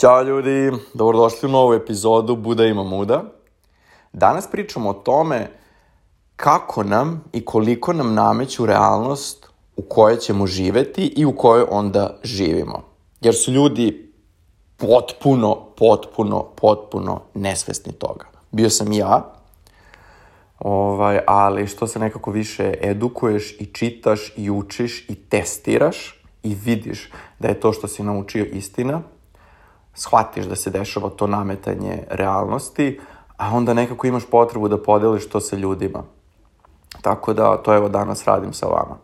Ćao ljudi, dobrodošli u novu epizodu Buda ima muda. Danas pričamo o tome kako nam i koliko nam nameću realnost u kojoj ćemo živeti i u kojoj onda živimo. Jer su ljudi potpuno, potpuno, potpuno nesvesni toga. Bio sam ja, ovaj, ali što se nekako više edukuješ i čitaš i učiš i testiraš i vidiš da je to što si naučio istina, shvatiš da se dešava to nametanje realnosti, a onda nekako imaš potrebu da podeliš to sa ljudima. Tako da to evo danas radim sa vama.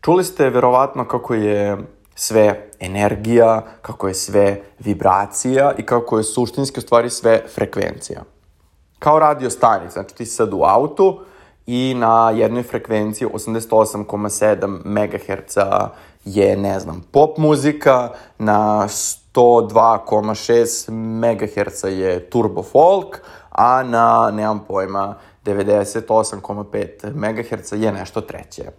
Čuli ste verovatno kako je sve energija, kako je sve vibracija i kako je suštinski u stvari sve frekvencija. Kao radio stanica, znači ti si sad u autu i na jednoj frekvenciji 88,7 MHz je, ne znam, pop muzika, na 102,6 MHz je turbo folk, a na, nemam pojma, 98,5 MHz je nešto treće.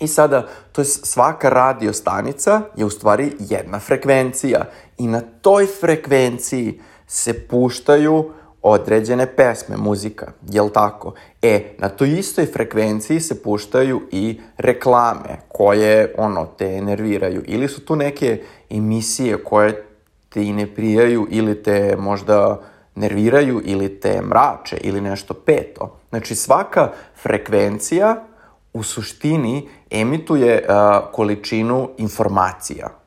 I sada, to je svaka radio stanica je u stvari jedna frekvencija i na toj frekvenciji se puštaju određene pesme, muzika, jel tako? E, na toj istoj frekvenciji se puštaju i reklame koje, ono, te nerviraju. Ili su tu neke emisije koje te i ne prijaju ili te možda nerviraju ili te mrače ili nešto peto. Znači, svaka frekvencija u suštini emituje uh, količinu informacija.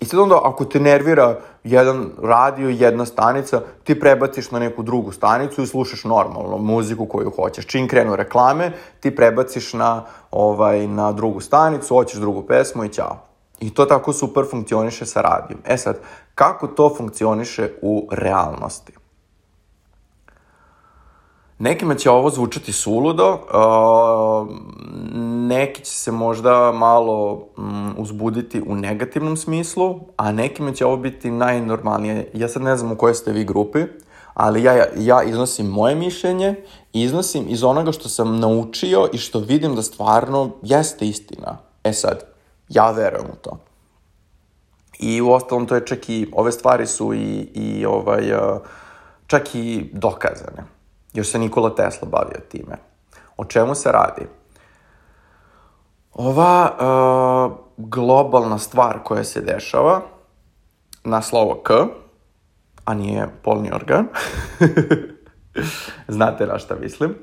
I sad onda, ako te nervira jedan radio, jedna stanica, ti prebaciš na neku drugu stanicu i slušaš normalno muziku koju hoćeš. Čim krenu reklame, ti prebaciš na, ovaj, na drugu stanicu, hoćeš drugu pesmu i ćao. I to tako super funkcioniše sa radijom. E sad, kako to funkcioniše u realnosti? Nekima će ovo zvučati suludo, neki će se možda malo um, uzbuditi u negativnom smislu, a nekima će ovo biti najnormalnije. Ja sad ne znam u kojoj ste vi grupi, ali ja, ja iznosim moje mišljenje, iznosim iz onoga što sam naučio i što vidim da stvarno jeste istina. E sad, ja verujem u to. I u ostalom to je čak i, ove stvari su i, i ovaj, čak i dokazane. Još se Nikola Tesla bavio time. O čemu se radi? Ova uh, globalna stvar koja se dešava na slovo K, a nije polni organ, znate na šta mislim,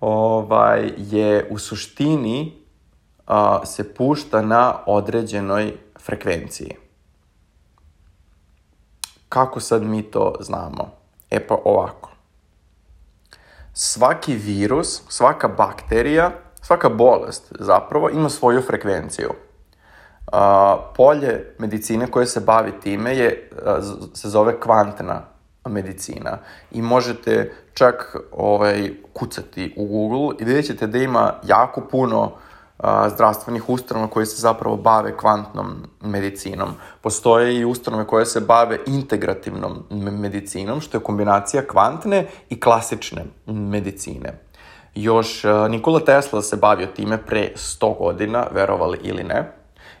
ovaj, je u suštini uh, se pušta na određenoj frekvenciji. Kako sad mi to znamo? E pa ovako svaki virus, svaka bakterija, svaka bolest zapravo ima svoju frekvenciju. Uh, polje medicine koje se bavi time je, uh, se zove kvantna medicina i možete čak ovaj, kucati u Google i vidjet ćete da ima jako puno a, zdravstvenih ustanova koje se zapravo bave kvantnom medicinom. Postoje i ustanove koje se bave integrativnom medicinom, što je kombinacija kvantne i klasične medicine. Još Nikola Tesla se bavio time pre 100 godina, verovali ili ne,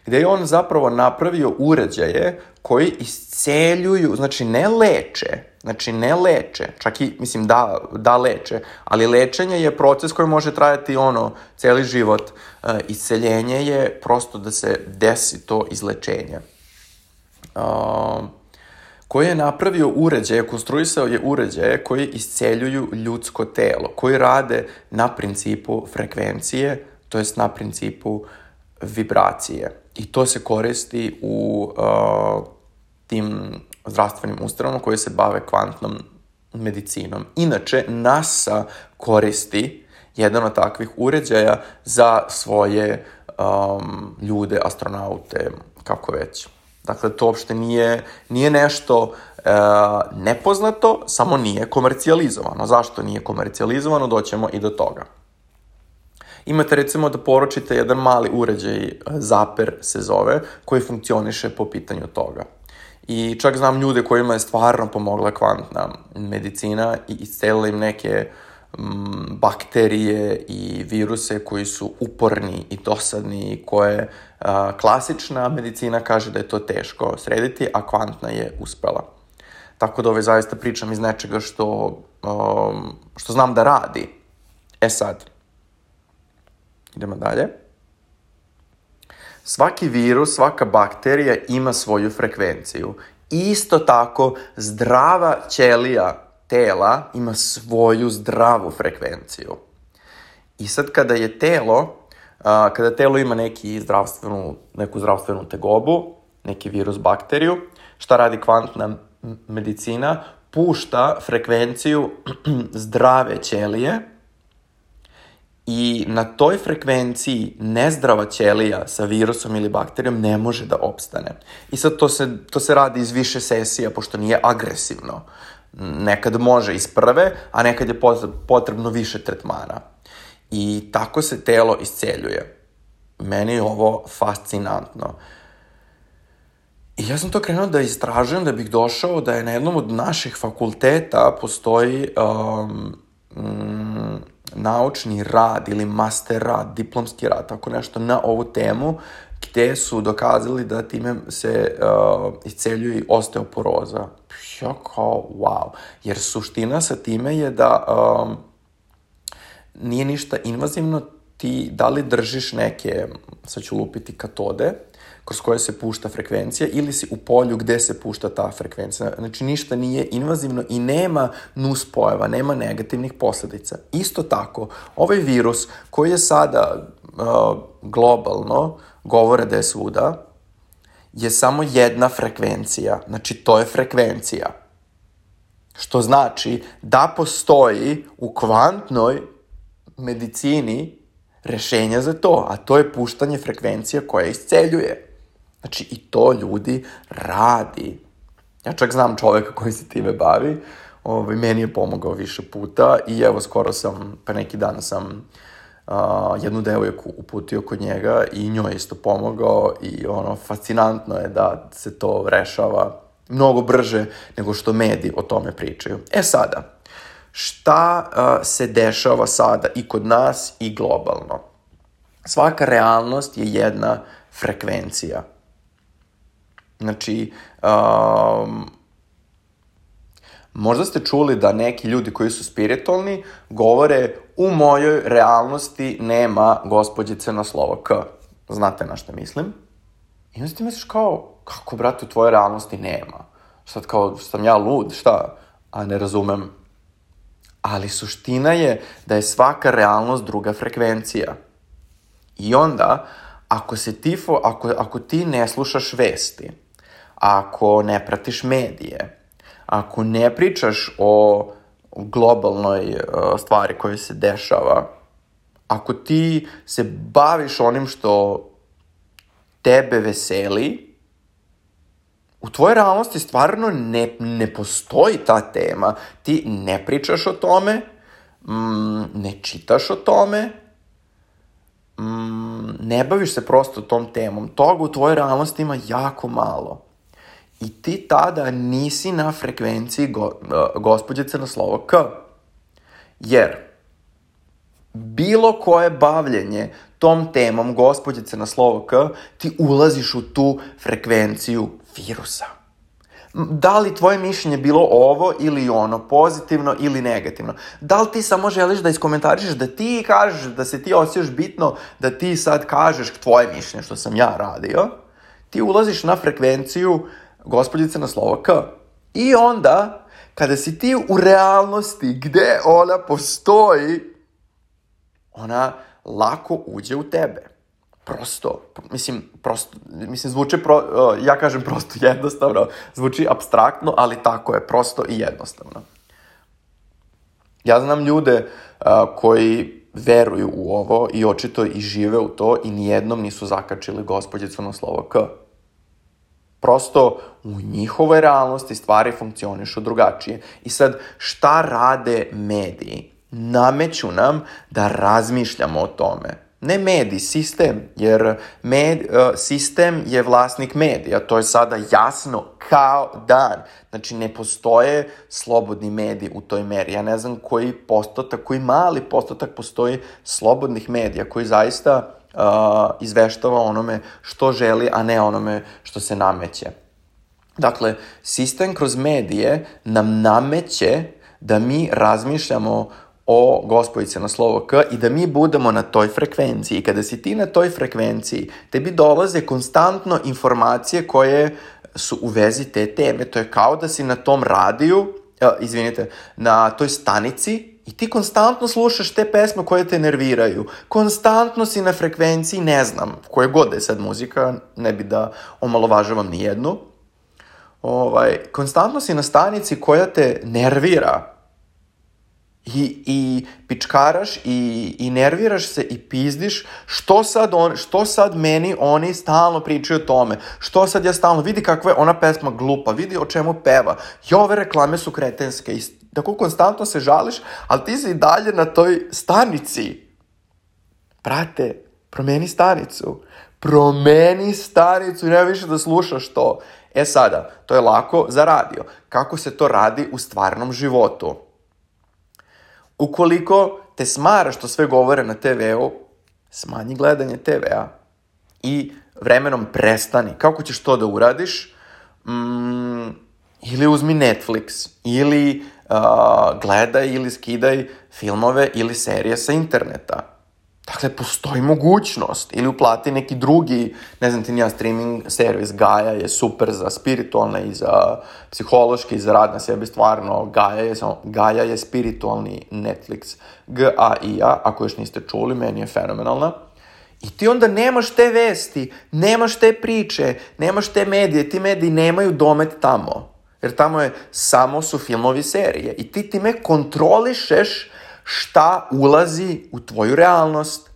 gde je on zapravo napravio uređaje koji isceljuju, znači ne leče, znači ne leče, čak i, mislim, da, da leče, ali lečenje je proces koji može trajati ono, celi život. Uh, isceljenje je prosto da se desi to izlečenje. Uh, koji je napravio uređaje, konstruisao je uređaje koji isceljuju ljudsko telo, koji rade na principu frekvencije, to jest na principu vibracije. I to se koristi u uh, tim zdravstvenim ustanovama koje se bave kvantnom medicinom. Inače, NASA koristi jedan od takvih uređaja za svoje um, ljude, astronaute, kako već. Dakle, to uopšte nije, nije nešto uh, nepoznato, samo nije komercijalizovano. Zašto nije komercijalizovano? Doćemo i do toga. Imate recimo da poručite jedan mali uređaj, Zaper se zove, koji funkcioniše po pitanju toga. I čak znam ljude kojima je stvarno pomogla kvantna medicina i iscelila im neke m, bakterije i viruse koji su uporni i dosadni i koje a, klasična medicina kaže da je to teško srediti, a kvantna je uspela. Tako da ove zaista pričam iz nečega što, um, što znam da radi. E sad, idemo dalje. Svaki virus, svaka bakterija ima svoju frekvenciju. Isto tako, zdrava ćelija tela ima svoju zdravu frekvenciju. I sad kada je telo, a, kada telo ima neki zdravstvenu, neku zdravstvenu tegobu, neki virus, bakteriju, šta radi kvantna medicina? Pušta frekvenciju zdrave ćelije i na toj frekvenciji nezdrava ćelija sa virusom ili bakterijom ne može da opstane. I sad to se, to se radi iz više sesija, pošto nije agresivno. Nekad može iz prve, a nekad je potrebno više tretmana. I tako se telo isceljuje. Meni je ovo fascinantno. I ja sam to krenuo da istražujem da bih došao da je na jednom od naših fakulteta postoji um, naučni rad ili master rad, diplomski rad, tako nešto na ovu temu, gde su dokazali da time se uh, isceljuje osteoporoza. Ja kao, wow. Jer suština sa time je da um, nije ništa invazivno, ti da li držiš neke, sad ću lupiti, katode, kroz koje se pušta frekvencija ili si u polju gde se pušta ta frekvencija. Znači ništa nije invazivno i nema nuspojava, nema negativnih posledica. Isto tako, ovaj virus koji je sada uh, globalno, govore da je svuda, je samo jedna frekvencija. Znači to je frekvencija. Što znači da postoji u kvantnoj medicini rešenja za to, a to je puštanje frekvencija koja isceljuje. Znači, i to ljudi radi. Ja čak znam čoveka koji se time bavi, ovaj, meni je pomogao više puta i evo skoro sam, pa neki dan sam uh, jednu devojku uputio kod njega i njoj je isto pomogao i ono, fascinantno je da se to rešava mnogo brže nego što mediji o tome pričaju. E sada, šta uh, se dešava sada i kod nas i globalno? Svaka realnost je jedna frekvencija. Znači, um, možda ste čuli da neki ljudi koji su spiritualni govore u mojoj realnosti nema gospođice na slovo K. Znate na što mislim? I onda ti misliš kao, kako, brate, u tvojoj realnosti nema? Sad kao, sam ja lud, šta? A ne razumem. Ali suština je da je svaka realnost druga frekvencija. I onda, ako se ti, ako, ako ti ne slušaš vesti, ako ne pratiš medije, ako ne pričaš o globalnoj uh, stvari koja se dešava, ako ti se baviš onim što tebe veseli, u tvojoj realnosti stvarno ne, ne postoji ta tema. Ti ne pričaš o tome, mm, ne čitaš o tome, mm, ne baviš se prosto tom temom. Toga u tvojoj realnosti ima jako malo. I ti tada nisi na frekvenciji go, uh, gospođice na slovo K. Jer bilo koje bavljenje tom temom gospođice na slovo K, ti ulaziš u tu frekvenciju virusa. Da li tvoje mišljenje bilo ovo ili ono, pozitivno ili negativno? Da li ti samo želiš da iskomentarišeš, da ti kažeš, da se ti osjećaš bitno, da ti sad kažeš tvoje mišljenje, što sam ja radio? Ti ulaziš na frekvenciju uh, gospođice na slovo K. I onda, kada si ti u realnosti gde ona postoji, ona lako uđe u tebe. Prosto, mislim, prosto, mislim, zvuči, pro, ja kažem prosto jednostavno, zvuči abstraktno, ali tako je, prosto i jednostavno. Ja znam ljude uh, koji veruju u ovo i očito i žive u to i nijednom nisu zakačili gospođicu na slovo K. Prosto u njihovoj realnosti stvari funkcionišu drugačije. I sad, šta rade mediji? Nameću nam da razmišljamo o tome. Ne medij, sistem, jer med, uh, sistem je vlasnik medija, to je sada jasno kao dan. Znači, ne postoje slobodni mediji u toj meri. Ja ne znam koji postotak, koji mali postotak postoji slobodnih medija koji zaista uh, izveštava onome što želi, a ne onome što se nameće. Dakle, sistem kroz medije nam nameće da mi razmišljamo o gospodice na slovo K i da mi budemo na toj frekvenciji. Kada si ti na toj frekvenciji, tebi dolaze konstantno informacije koje su u vezi te teme. To je kao da si na tom radiju, uh, izvinite, na toj stanici i ti konstantno slušaš te pesme koje te nerviraju. Konstantno si na frekvenciji, ne znam, koje god je sad muzika, ne bi da omalovažavam ni jednu. Ovaj, konstantno si na stanici koja te nervira i, i pičkaraš i, i nerviraš se i pizdiš što sad, on, što sad meni oni stalno pričaju o tome što sad ja stalno, vidi kakva je ona pesma glupa vidi o čemu peva i ove reklame su kretenske i tako konstantno se žališ ali ti si i dalje na toj stanici. Brate, promeni stanicu. Promeni stanicu nema više da slušaš to. E sada, to je lako za radio. Kako se to radi u stvarnom životu? Ukoliko te smara što sve govore na TV-u, smanji gledanje TV-a i vremenom prestani. Kako ćeš to da uradiš? Mm, ili uzmi Netflix, ili uh, gledaj ili skidaj filmove ili serije sa interneta. Dakle, postoji mogućnost. Ili uplati neki drugi, ne znam ti nija, streaming servis Gaia je super za spiritualne i za psihološki i za rad na sebi stvarno. Gaia je, samo, Gaia je spiritualni Netflix. G-A-I-A, ako još niste čuli, meni je fenomenalna. I ti onda nemaš te vesti, nemaš te priče, nemaš te medije, ti mediji nemaju domet tamo. Jer tamo je, samo su filmovi serije. I ti time kontrolišeš šta ulazi u tvoju realnost.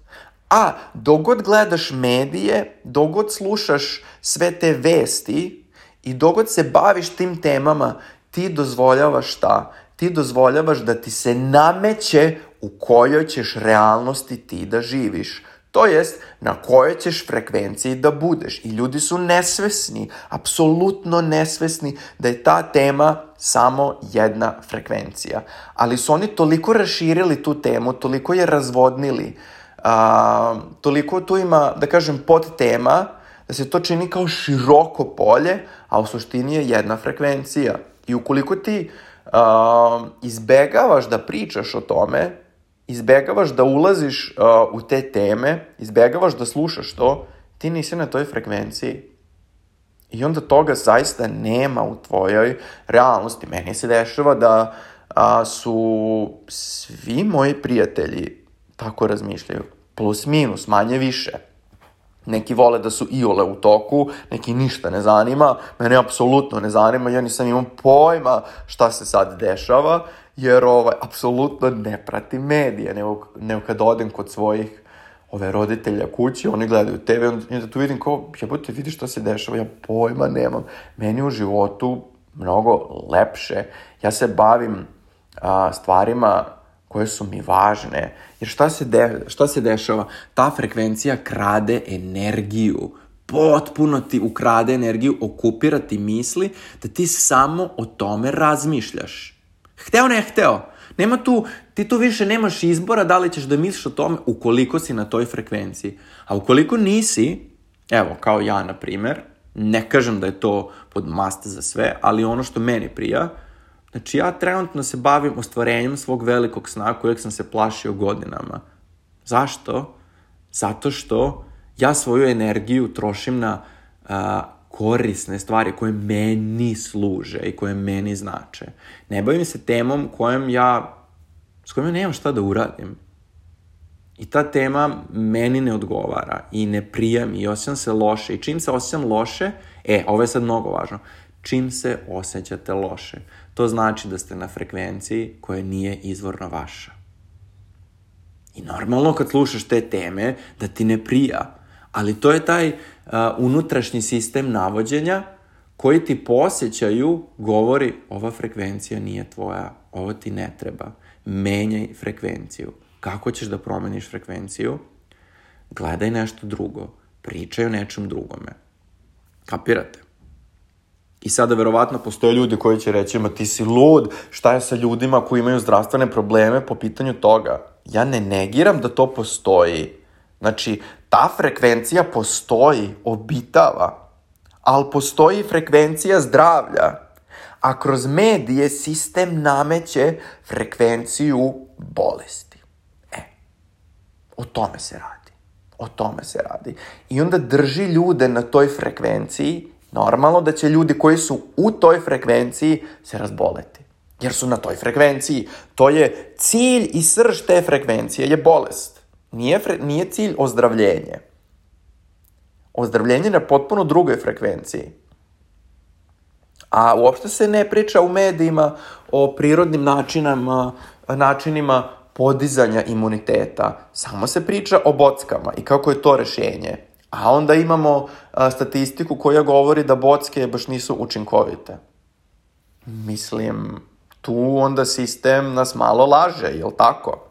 A dogod gledaš medije, dogod slušaš sve te vesti i dogod se baviš tim temama, ti dozvoljavaš šta? Ti dozvoljavaš da ti se nameće u kojoj ćeš realnosti ti da živiš. To jest, na kojoj ćeš frekvenciji da budeš. I ljudi su nesvesni, apsolutno nesvesni da je ta tema samo jedna frekvencija. Ali su oni toliko raširili tu temu, toliko je razvodnili, a, toliko tu ima, da kažem, pod tema, da se to čini kao široko polje, a u suštini je jedna frekvencija. I ukoliko ti a, izbegavaš da pričaš o tome, izbegavaš da ulaziš uh, u te teme, izbegavaš da slušaš to, ti nisi na toj frekvenciji. I onda toga zaista nema u tvojoj realnosti. Meni se dešava da a, su svi moji prijatelji tako razmišljaju. Plus minus, manje više. Neki vole da su iole u toku, neki ništa ne zanima, mene apsolutno ne zanima, ja nisam imam pojma šta se sad dešava jer ovaj, apsolutno ne pratim medije, nego, nego kad odem kod svojih ove roditelja kući, oni gledaju TV, onda tu vidim kao, jebote, vidi što se dešava, ja pojma nemam. Meni u životu mnogo lepše. Ja se bavim a, stvarima koje su mi važne. Jer šta se, de, šta se dešava? Ta frekvencija krade energiju. Potpuno ti ukrade energiju, okupira ti misli da ti samo o tome razmišljaš. Hteo ne hteo. Nema tu, ti tu više nemaš izbora da li ćeš da misliš o tome ukoliko si na toj frekvenciji. A ukoliko nisi, evo, kao ja, na primer, ne kažem da je to pod mast za sve, ali ono što meni prija, znači ja trenutno se bavim ostvarenjem svog velikog sna kojeg sam se plašio godinama. Zašto? Zato što ja svoju energiju trošim na uh, korisne stvari koje meni služe i koje meni znače. Ne bavim se temom kojem ja, s kojom ja nemam šta da uradim. I ta tema meni ne odgovara i ne prija mi i osjećam se loše. I čim se osjećam loše, e, ovo je sad mnogo važno, čim se osjećate loše, to znači da ste na frekvenciji koja nije izvorno vaša. I normalno kad slušaš te teme, da ti ne prija. Ali to je taj unutrašnji sistem navođenja koji ti po osjećaju govori ova frekvencija nije tvoja, ovo ti ne treba, menjaj frekvenciju. Kako ćeš da promeniš frekvenciju? gledaj nešto drugo, pričaj o nečem drugome. Kapirate? I sada verovatno postoje ljudi koji će reći, ma ti si lud, šta je sa ljudima koji imaju zdravstvene probleme po pitanju toga? Ja ne negiram da to postoji. Znači, ta frekvencija postoji, obitava, ali postoji frekvencija zdravlja. A kroz medije sistem nameće frekvenciju bolesti. E, o tome se radi. O tome se radi. I onda drži ljude na toj frekvenciji Normalno da će ljudi koji su u toj frekvenciji se razboleti. Jer su na toj frekvenciji. To je cilj i srž te frekvencije je bolest. Nije, fre, nije cilj ozdravljenje. Ozdravljenje je na potpuno drugoj frekvenciji. A uopšte se ne priča u medijima o prirodnim načinama, načinima podizanja imuniteta. Samo se priča o bockama i kako je to rešenje. A onda imamo a, statistiku koja govori da bocke baš nisu učinkovite. Mislim, tu onda sistem nas malo laže, jel tako?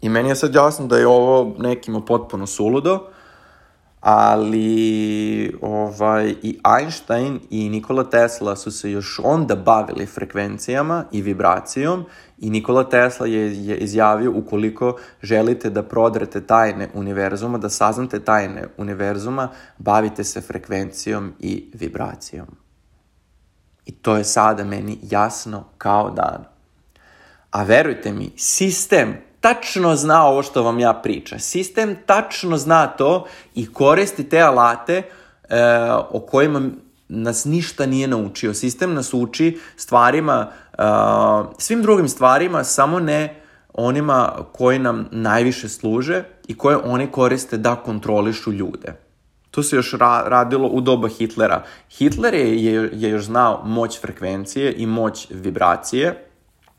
I meni je sad jasno da je ovo nekima potpuno suludo, ali ovaj, i Einstein i Nikola Tesla su se još onda bavili frekvencijama i vibracijom i Nikola Tesla je, je izjavio ukoliko želite da prodrete tajne univerzuma, da saznate tajne univerzuma, bavite se frekvencijom i vibracijom. I to je sada meni jasno kao dan. A verujte mi, sistem tačno zna ovo što vam ja pričam. Sistem tačno zna to i koristi te alate e, o kojima nas ništa nije naučio. Sistem nas uči stvarima, uh, svim drugim stvarima, samo ne onima koji nam najviše služe i koje oni koriste da kontrolišu ljude. To se još ra radilo u doba Hitlera. Hitler je, je, je još znao moć frekvencije i moć vibracije.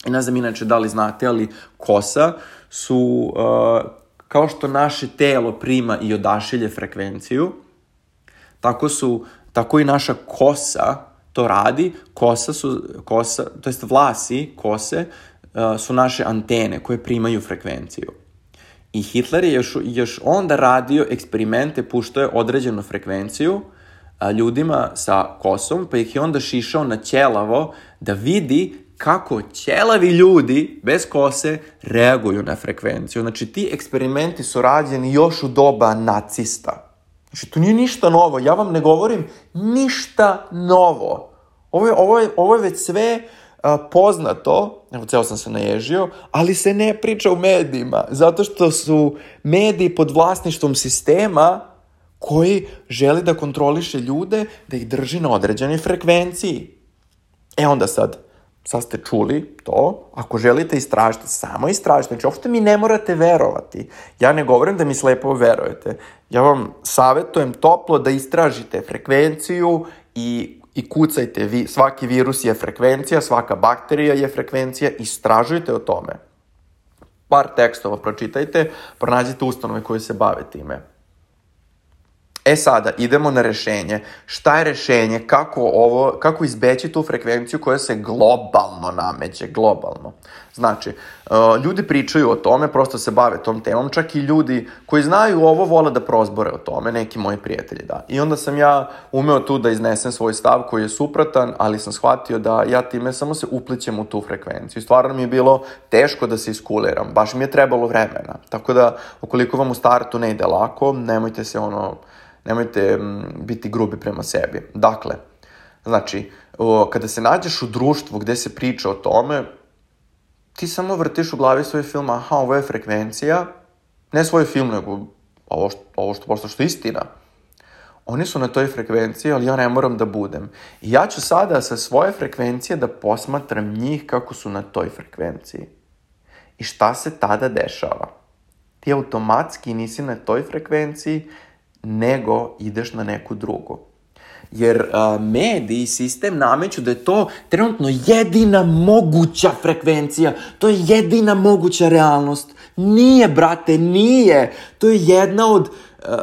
Ne znam inače da li znate, ali kosa su, uh, kao što naše telo prima i odašilje frekvenciju, tako su Tako i naša kosa to radi. Kosa su, kosa, to jest vlasi, kose, uh, su naše antene koje primaju frekvenciju. I Hitler je još, još onda radio eksperimente, puštao je određenu frekvenciju a, ljudima sa kosom, pa ih je onda šišao na ćelavo da vidi kako ćelavi ljudi bez kose reaguju na frekvenciju. Znači, ti eksperimenti su rađeni još u doba nacista. Znači, to nije ništa novo. Ja vam ne govorim ništa novo. Ovo je, ovo je, ovo je već sve a, poznato, evo ceo sam se naježio, ali se ne priča u medijima, zato što su mediji pod vlasništvom sistema koji želi da kontroliše ljude, da ih drži na određenoj frekvenciji. E onda sad, sad ste čuli to, ako želite istražiti, samo istražite, znači uopšte mi ne morate verovati. Ja ne govorim da mi slepo verujete. Ja vam savetujem toplo da istražite frekvenciju i i kucajte, vi, svaki virus je frekvencija, svaka bakterija je frekvencija, istražujte o tome. Par tekstova pročitajte, pronađite ustanove koje se bave time. E sada, idemo na rešenje. Šta je rešenje? Kako, ovo, kako izbeći tu frekvenciju koja se globalno nameće? Globalno. Znači, uh, ljudi pričaju o tome, prosto se bave tom temom, čak i ljudi koji znaju ovo vole da prozbore o tome, neki moji prijatelji, da. I onda sam ja umeo tu da iznesem svoj stav koji je supratan, ali sam shvatio da ja time samo se uplićem u tu frekvenciju. I stvarno mi je bilo teško da se iskuliram, baš mi je trebalo vremena. Tako da, ukoliko vam u startu ne ide lako, nemojte se ono nemojte biti grubi prema sebi. Dakle, znači, kada se nađeš u društvu gde se priča o tome, ti samo vrtiš u glavi svoj film, aha, ovo je frekvencija, ne svoj film, nego ovo što, ovo što posto što je istina. Oni su na toj frekvenciji, ali ja ne moram da budem. I ja ću sada sa svoje frekvencije da posmatram njih kako su na toj frekvenciji. I šta se tada dešava? Ti automatski nisi na toj frekvenciji, nego ideš na neku drugu. Jer uh, mediji, sistem nameću da je to trenutno jedina moguća frekvencija, to je jedina moguća realnost. Nije, brate, nije. To je jedna od uh,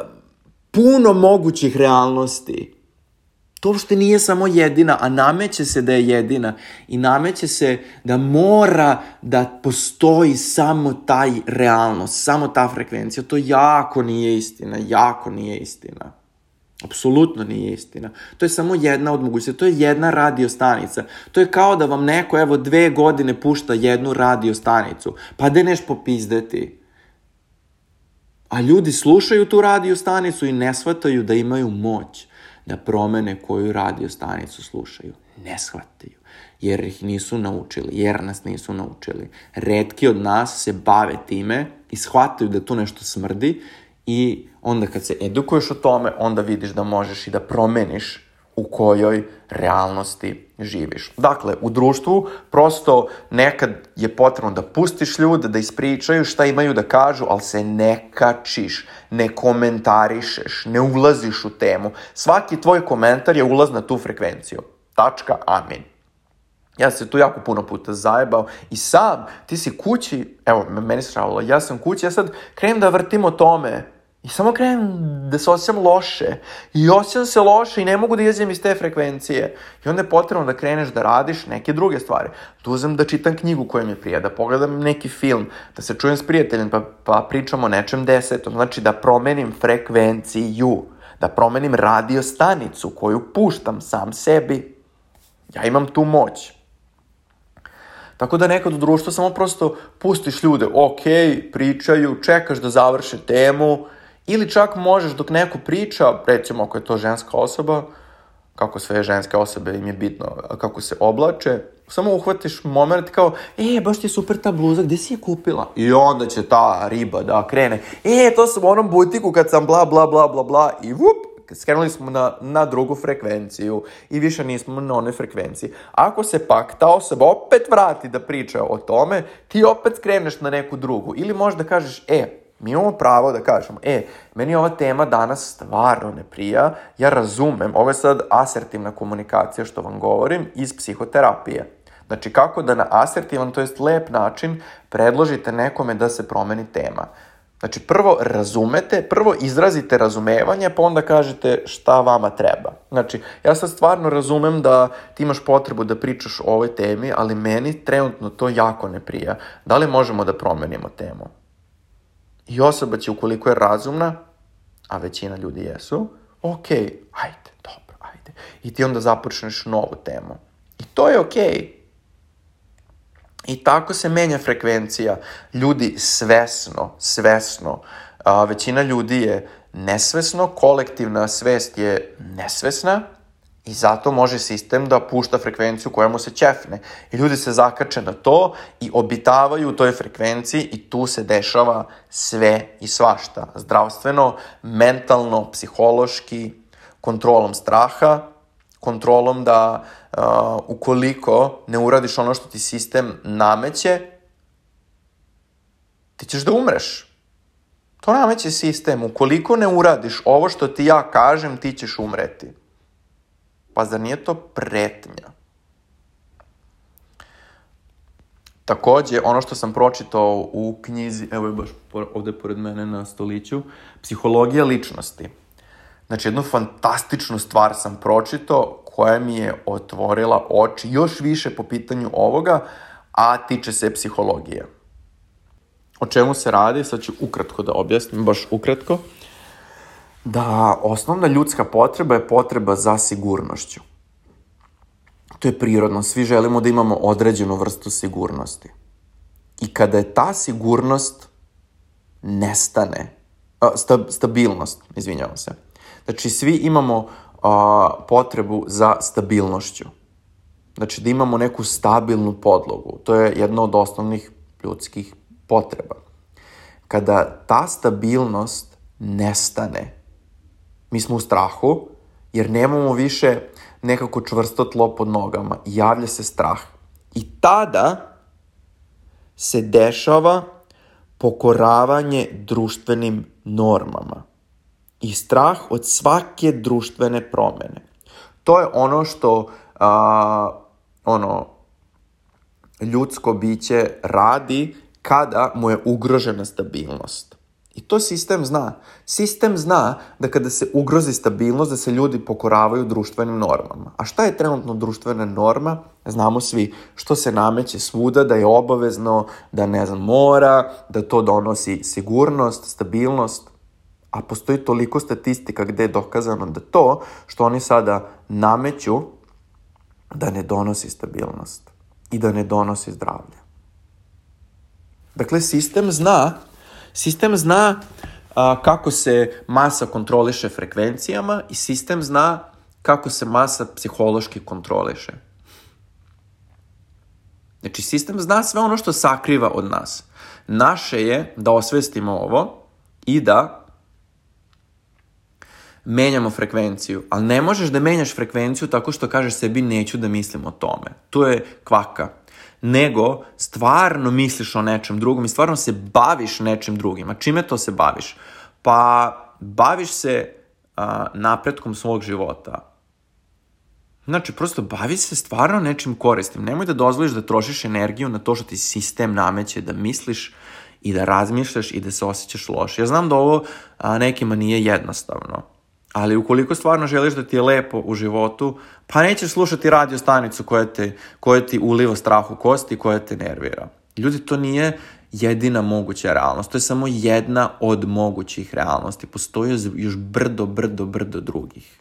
puno mogućih realnosti. To uopšte nije samo jedina, a nameće se da je jedina i nameće se da mora da postoji samo taj realnost, samo ta frekvencija. To jako nije istina, jako nije istina. Apsolutno nije istina. To je samo jedna od mogućnosti. To je jedna radio stanica. To je kao da vam neko, evo, dve godine pušta jednu radio stanicu. Pa da neš popizdeti. A ljudi slušaju tu radio stanicu i ne shvataju da imaju moć da promene koju radio stanicu slušaju. Ne shvataju. Jer ih nisu naučili. Jer nas nisu naučili. Redki od nas se bave time i shvataju da tu nešto smrdi i onda kad se edukuješ o tome, onda vidiš da možeš i da promeniš u kojoj realnosti živiš. Dakle, u društvu prosto nekad je potrebno da pustiš ljude, da ispričaju šta imaju da kažu, ali se ne kačiš, ne komentarišeš, ne ulaziš u temu. Svaki tvoj komentar je ulaz na tu frekvenciju. Tačka, amin. Ja se tu jako puno puta zajebao i sam, ti si kući, evo, meni se ja sam kući, ja sad krenem da vrtim o tome, I samo krenem da se osjećam loše. I osjećam se loše i ne mogu da izem iz te frekvencije. I onda je potrebno da kreneš da radiš neke druge stvari. Da uzem da čitam knjigu koja mi prija, da pogledam neki film, da se čujem s prijateljem pa, pa pričam o nečem desetom. Znači da promenim frekvenciju, da promenim radio stanicu koju puštam sam sebi. Ja imam tu moć. Tako da nekad u društvu samo prosto pustiš ljude, ok, pričaju, čekaš da završe temu, Ili čak možeš dok neko priča, recimo ako je to ženska osoba, kako sve ženske osobe im je bitno kako se oblače, samo uhvatiš moment kao, e, baš ti je super ta bluza, gde si je kupila? I onda će ta riba da krene, e, to sam u onom butiku kad sam bla, bla, bla, bla, bla, i vup, skrenuli smo na, na drugu frekvenciju i više nismo na onoj frekvenciji. Ako se pak ta osoba opet vrati da priča o tome, ti opet skreneš na neku drugu. Ili možda kažeš, e, Mi imamo pravo da kažemo, e, meni ova tema danas stvarno ne prija, ja razumem, ovo je sad asertivna komunikacija što vam govorim iz psihoterapije. Znači, kako da na asertivan, to jest lep način, predložite nekome da se promeni tema. Znači, prvo razumete, prvo izrazite razumevanje, pa onda kažete šta vama treba. Znači, ja sad stvarno razumem da ti imaš potrebu da pričaš o ovoj temi, ali meni trenutno to jako ne prija. Da li možemo da promenimo temu? I osoba će, ukoliko je razumna, a većina ljudi jesu, ok, ajde, dobro, ajde. I ti onda započneš novu temu. I to je ok. I tako se menja frekvencija. Ljudi svesno, svesno, a, većina ljudi je nesvesno, kolektivna svest je nesvesna, I zato može sistem da pušta frekvenciju koja mu se ćefne. I ljudi se zakače na to i obitavaju u toj frekvenciji i tu se dešava sve i svašta. Zdravstveno, mentalno, psihološki, kontrolom straha, kontrolom da uh, ukoliko ne uradiš ono što ti sistem nameće, ti ćeš da umreš. To nameće sistem. Ukoliko ne uradiš ovo što ti ja kažem, ti ćeš umreti. Pa zar nije to pretnja? Takođe, ono što sam pročitao u knjizi, evo je baš ovde pored mene na stoliću, Psihologija ličnosti. Znači, jednu fantastičnu stvar sam pročitao koja mi je otvorila oči još više po pitanju ovoga, a tiče se psihologije. O čemu se radi? Sad ću ukratko da objasnim, baš ukratko da osnovna ljudska potreba je potreba za sigurnošću. To je prirodno, svi želimo da imamo određenu vrstu sigurnosti. I kada je ta sigurnost nestane, a, sta, stabilnost, izvinjavam se. Znači, svi imamo a, potrebu za stabilnošću. Znači, da imamo neku stabilnu podlogu. To je jedna od osnovnih ljudskih potreba. Kada ta stabilnost nestane, Mi smo u strahu, jer nemamo više nekako čvrsto tlo pod nogama javlja se strah. I tada se dešava pokoravanje društvenim normama i strah od svake društvene promene. To je ono što a, ono ljudsko biće radi kada mu je ugrožena stabilnost. I to sistem zna. Sistem zna da kada se ugrozi stabilnost, da se ljudi pokoravaju društvenim normama. A šta je trenutno društvena norma? Znamo svi što se nameće svuda, da je obavezno, da ne znam, mora, da to donosi sigurnost, stabilnost. A postoji toliko statistika gde je dokazano da to što oni sada nameću da ne donosi stabilnost i da ne donosi zdravlje. Dakle, sistem zna, sistem zna a, kako se masa kontroliše frekvencijama i sistem zna kako se masa psihološki kontroliše. Znači, sistem zna sve ono što sakriva od nas. Naše je da osvestimo ovo i da menjamo frekvenciju, ali ne možeš da menjaš frekvenciju tako što kažeš sebi neću da mislim o tome. To je kvaka. Nego stvarno misliš o nečem drugom i stvarno se baviš nečim drugim. A čime to se baviš? Pa baviš se a, napretkom svog života. Znači, prosto bavi se stvarno nečim koristim. Nemoj da dozvoliš da trošiš energiju na to što ti sistem nameće da misliš i da razmišljaš i da se osjećaš loše. Ja znam da ovo a, nekima nije jednostavno Ali ukoliko stvarno želiš da ti je lepo u životu, pa nećeš slušati radio stanicu koja, te, koja ti uliva strah u kosti, koja te nervira. Ljudi, to nije jedina moguća realnost. To je samo jedna od mogućih realnosti. Postoji još brdo, brdo, brdo drugih.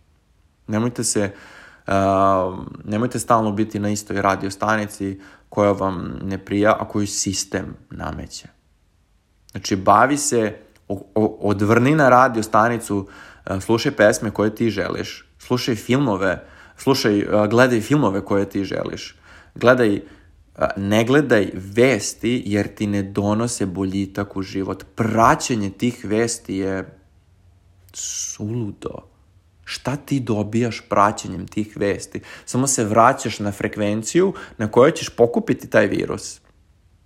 Nemojte se, uh, nemojte stalno biti na istoj radio stanici koja vam ne prija, a koju sistem nameće. Znači, bavi se, odvrni na radio stanicu slušaj pesme koje ti želiš, slušaj filmove, slušaj, gledaj filmove koje ti želiš, gledaj, ne gledaj vesti jer ti ne donose boljitak u život. Praćenje tih vesti je suludo. Šta ti dobijaš praćenjem tih vesti? Samo se vraćaš na frekvenciju na kojoj ćeš pokupiti taj virus.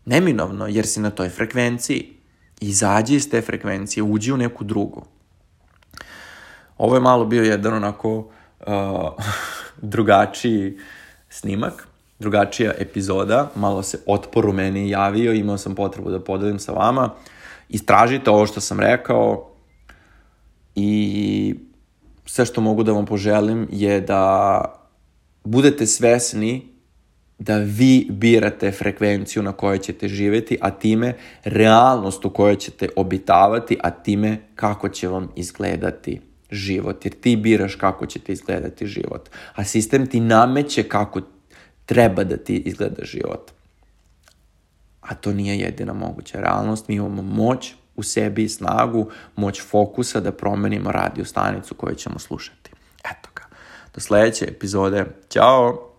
Neminovno, jer si na toj frekvenciji. Izađi iz te frekvencije, uđi u neku drugu. Ovo je malo bio jedan onako uh, drugačiji snimak, drugačija epizoda, malo se otpor u meni javio, imao sam potrebu da podelim sa vama. Istražite ovo što sam rekao i sve što mogu da vam poželim je da budete svesni da vi birate frekvenciju na kojoj ćete živeti, a time realnost u kojoj ćete obitavati, a time kako će vam izgledati život, jer ti biraš kako će ti izgledati život, a sistem ti nameće kako treba da ti izgleda život. A to nije jedina moguća realnost, mi imamo moć u sebi i snagu, moć fokusa da promenimo radio stanicu koju ćemo slušati. Eto ga. Do sledeće epizode. Ćao!